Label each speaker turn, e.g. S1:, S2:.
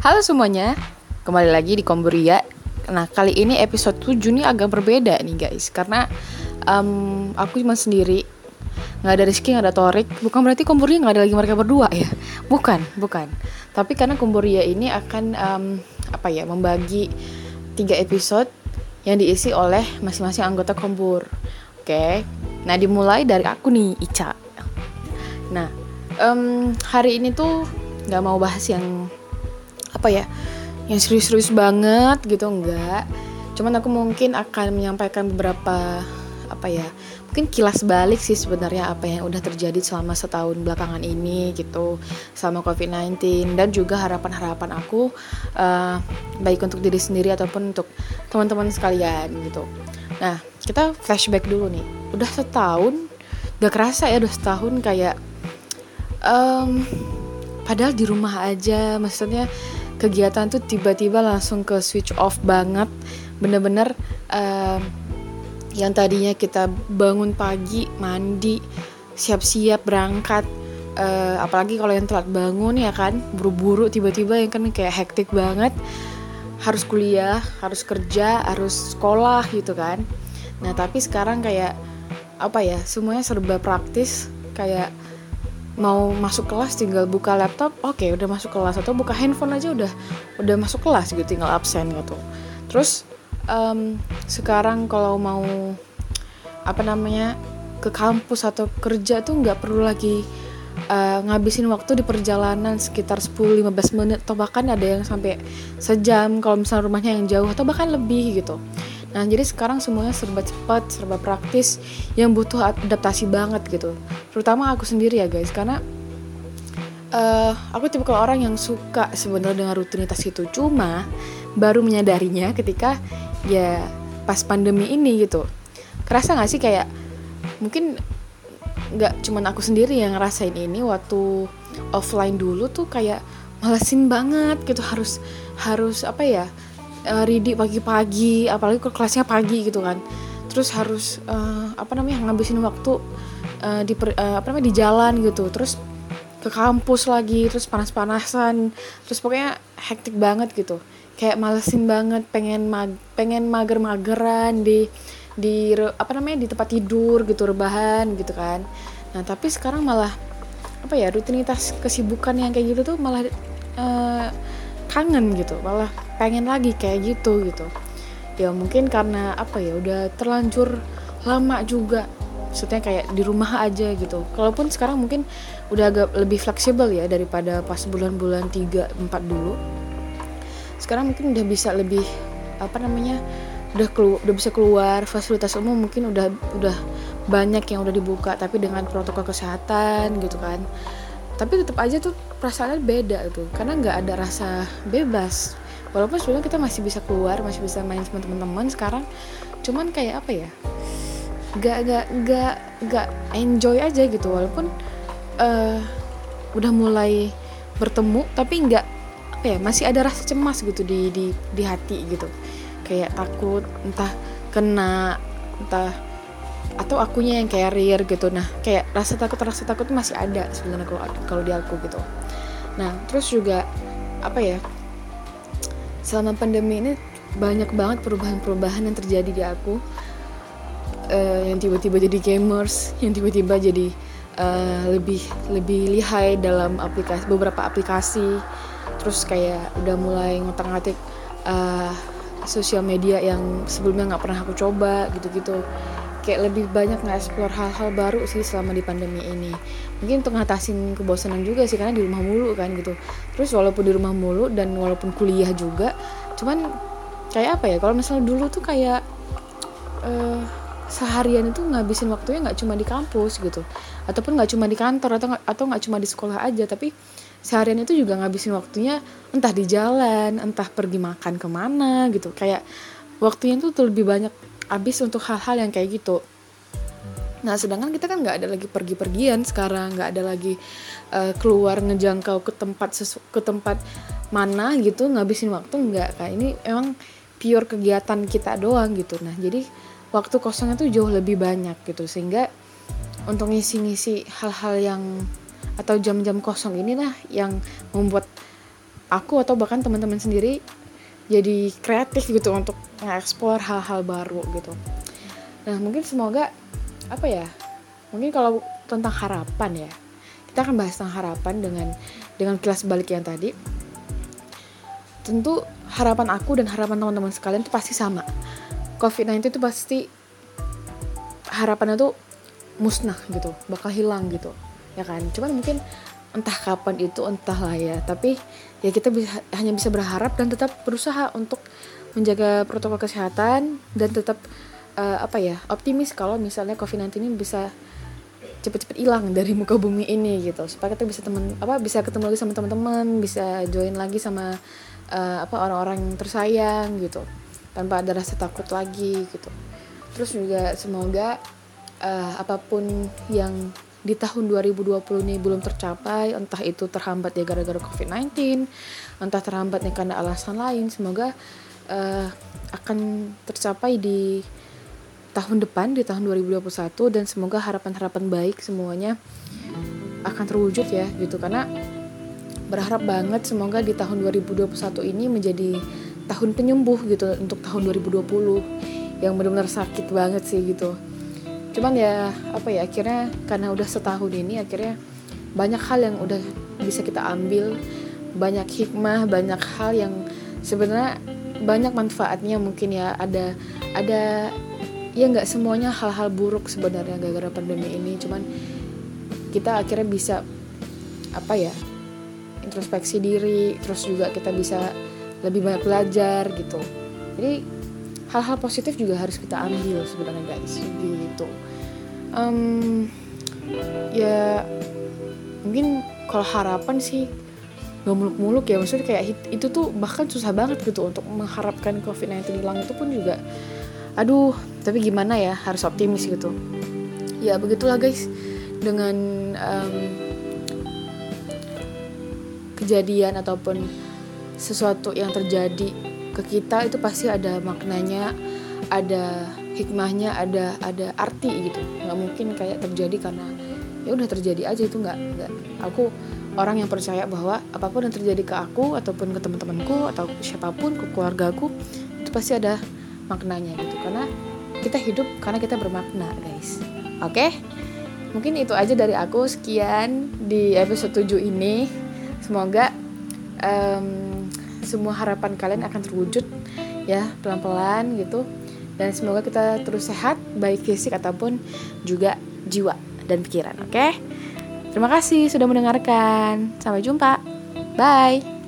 S1: Halo semuanya, kembali lagi di Komburia. Nah kali ini episode 7 nih agak berbeda nih guys. Karena um, aku cuma sendiri. Nggak ada Rizky, nggak ada Torik. Bukan berarti Komburia nggak ada lagi mereka berdua ya? Bukan, bukan. Tapi karena Komburia ini akan um, apa ya membagi tiga episode yang diisi oleh masing-masing anggota Kombur. Oke, nah dimulai dari aku nih Ica. Nah um, hari ini tuh nggak mau bahas yang apa ya yang serius-serius banget gitu enggak. Cuman aku mungkin akan menyampaikan beberapa apa ya mungkin kilas balik sih sebenarnya apa yang udah terjadi selama setahun belakangan ini gitu selama COVID-19 dan juga harapan-harapan aku uh, baik untuk diri sendiri ataupun untuk teman-teman sekalian gitu. Nah kita flashback dulu nih, udah setahun, gak kerasa ya udah setahun kayak um, padahal di rumah aja, maksudnya kegiatan tuh tiba-tiba langsung ke switch off banget. Bener-bener uh, yang tadinya kita bangun pagi mandi siap-siap berangkat uh, apalagi kalau yang telat bangun ya kan buru-buru tiba-tiba yang kan kayak hektik banget. Harus kuliah harus kerja harus sekolah gitu kan. Nah tapi sekarang kayak apa ya semuanya serba praktis. Kayak mau masuk kelas tinggal buka laptop oke okay, udah masuk kelas. Atau buka handphone aja udah udah masuk kelas gitu tinggal absen gitu. Terus um, sekarang kalau mau apa namanya ke kampus atau kerja tuh nggak perlu lagi uh, ngabisin waktu di perjalanan sekitar 10-15 menit. Atau bahkan ada yang sampai sejam kalau misalnya rumahnya yang jauh atau bahkan lebih gitu Nah, jadi sekarang semuanya serba cepat, serba praktis yang butuh adaptasi banget gitu. Terutama aku sendiri ya guys, karena uh, aku tipe orang yang suka sebenarnya dengan rutinitas itu. Cuma baru menyadarinya ketika ya pas pandemi ini gitu. Kerasa gak sih kayak mungkin nggak cuman aku sendiri yang ngerasain ini waktu offline dulu tuh kayak malesin banget gitu harus harus apa ya uh, ready pagi-pagi apalagi kalau kelasnya pagi gitu kan. Terus harus uh, apa namanya ngabisin waktu uh, di uh, apa namanya di jalan gitu. Terus ke kampus lagi terus panas-panasan. Terus pokoknya hektik banget gitu. Kayak malesin banget pengen mag pengen mager-mageran di di apa namanya di tempat tidur gitu rebahan gitu kan. Nah tapi sekarang malah apa ya rutinitas kesibukan yang kayak gitu tuh malah uh, kangen gitu. Malah pengen lagi kayak gitu gitu. Ya mungkin karena apa ya udah terlanjur lama juga maksudnya kayak di rumah aja gitu. Kalaupun sekarang mungkin udah agak lebih fleksibel ya daripada pas bulan-bulan 3 4 dulu. Sekarang mungkin udah bisa lebih apa namanya udah keluar udah bisa keluar fasilitas umum mungkin udah udah banyak yang udah dibuka tapi dengan protokol kesehatan gitu kan. Tapi tetap aja tuh perasaannya beda tuh karena nggak ada rasa bebas walaupun sebelumnya kita masih bisa keluar masih bisa main sama teman-teman sekarang cuman kayak apa ya nggak nggak nggak nggak enjoy aja gitu. Walaupun uh, udah mulai bertemu tapi nggak apa ya masih ada rasa cemas gitu di di di hati gitu. Kayak takut entah kena entah atau akunya yang carrier gitu. Nah kayak rasa takut rasa takut masih ada sebenarnya kalau kalau di aku gitu. Nah terus juga apa ya selama pandemi ini banyak banget perubahan-perubahan yang terjadi di aku. Uh, yang tiba-tiba jadi gamers yang tiba-tiba jadi uh, lebih lebih lihai dalam aplikasi beberapa aplikasi. Terus kayak udah mulai ngotak-ngatik uh, sosial media yang sebelumnya nggak pernah aku coba gitu-gitu kayak lebih banyak nge-explore hal-hal baru sih selama di pandemi ini. Mungkin untuk ngatasin kebosanan juga sih karena di rumah mulu kan gitu. Terus walaupun di rumah mulu dan walaupun kuliah juga cuman kayak apa ya kalau misalnya dulu tuh kayak uh, seharian itu ngabisin waktunya nggak cuma di kampus gitu. Ataupun nggak cuma di kantor atau atau nggak cuma di sekolah aja tapi seharian itu juga ngabisin waktunya entah di jalan entah pergi makan ke mana gitu. Kayak waktunya tuh lebih banyak habis untuk hal-hal yang kayak gitu. Nah sedangkan kita kan nggak ada lagi pergi-pergian sekarang nggak ada lagi uh, keluar ngejangkau ke tempat sesu ke tempat mana gitu ngabisin waktu nggak kayak ini emang pure kegiatan kita doang gitu. Nah jadi waktu kosongnya tuh jauh lebih banyak gitu. Sehingga untuk ngisi-ngisi hal-hal yang atau jam-jam kosong ini lah yang membuat aku atau bahkan teman-teman sendiri jadi kreatif gitu untuk nge-explore hal-hal baru gitu. Nah mungkin semoga apa ya mungkin kalau tentang harapan ya kita akan bahas tentang harapan dengan dengan kelas balik yang tadi. Tentu harapan aku dan harapan teman-teman sekalian itu pasti sama. COVID-19 itu pasti harapannya tuh musnah gitu bakal hilang gitu ya kan? Cuman mungkin entah kapan itu entahlah ya. Tapi ya kita bisa, hanya bisa berharap dan tetap berusaha untuk menjaga protokol kesehatan dan tetap uh, apa ya optimis kalau misalnya COVID-19 ini bisa cepet-cepet hilang dari muka bumi ini gitu. Supaya kita bisa temen apa bisa ketemu lagi sama teman-teman bisa join lagi sama uh, apa orang-orang tersayang gitu. Tanpa ada rasa takut lagi gitu. Terus juga semoga uh, apa pun yang di tahun 2020 ini belum tercapai, entah itu terhambat ya gara-gara COVID-19, entah terhambat ya karena alasan lain, semoga uh, akan tercapai di tahun depan di tahun 2021 dan semoga harapan-harapan baik semuanya akan terwujud ya gitu. Karena berharap banget semoga di tahun 2021 ini menjadi tahun penyembuh gitu untuk tahun 2020 yang benar-benar sakit banget sih gitu. Cuman ya apa ya akhirnya karena udah setahun ini akhirnya banyak hal yang udah bisa kita ambil banyak hikmah banyak hal yang sebenarnya banyak manfaatnya mungkin ya. Ada ada ya nggak semuanya hal-hal buruk sebenarnya gara-gara pandemi ini. Cuman kita akhirnya bisa apa ya introspeksi diri terus juga kita bisa lebih banyak belajar gitu. Jadi hal-hal positif juga harus kita ambil sebenarnya guys gitu. Um, ya mungkin kalau harapan sih gak muluk-muluk ya maksudnya kayak itu tuh bahkan susah banget gitu untuk mengharapkan COVID-19 hilang itu pun juga. Aduh tapi gimana ya harus optimis gitu. Ya begitulah guys dengan um, kejadian ataupun sesuatu yang terjadi ke kita itu pasti ada maknanya ada hikmahnya ada ada arti gitu. Nggak mungkin kayak terjadi karena ya udah terjadi aja itu nggak nggak. Aku orang yang percaya bahwa apa pun yang terjadi ke aku ataupun ke teman-temanku atau siapa pun ke keluargaku itu pasti ada maknanya gitu. Karena kita hidup karena kita bermakna guys. Oke? Okay? mungkin itu aja dari aku. Sekian di episode 7 ini. Semoga um, semua harapan kalian akan terwujud ya pelan-pelan gitu. Dan semoga kita terus sehat baik fisik ataupun juga jiwa dan pikiran oke? okay? Terima kasih sudah mendengarkan. Sampai jumpa. Bye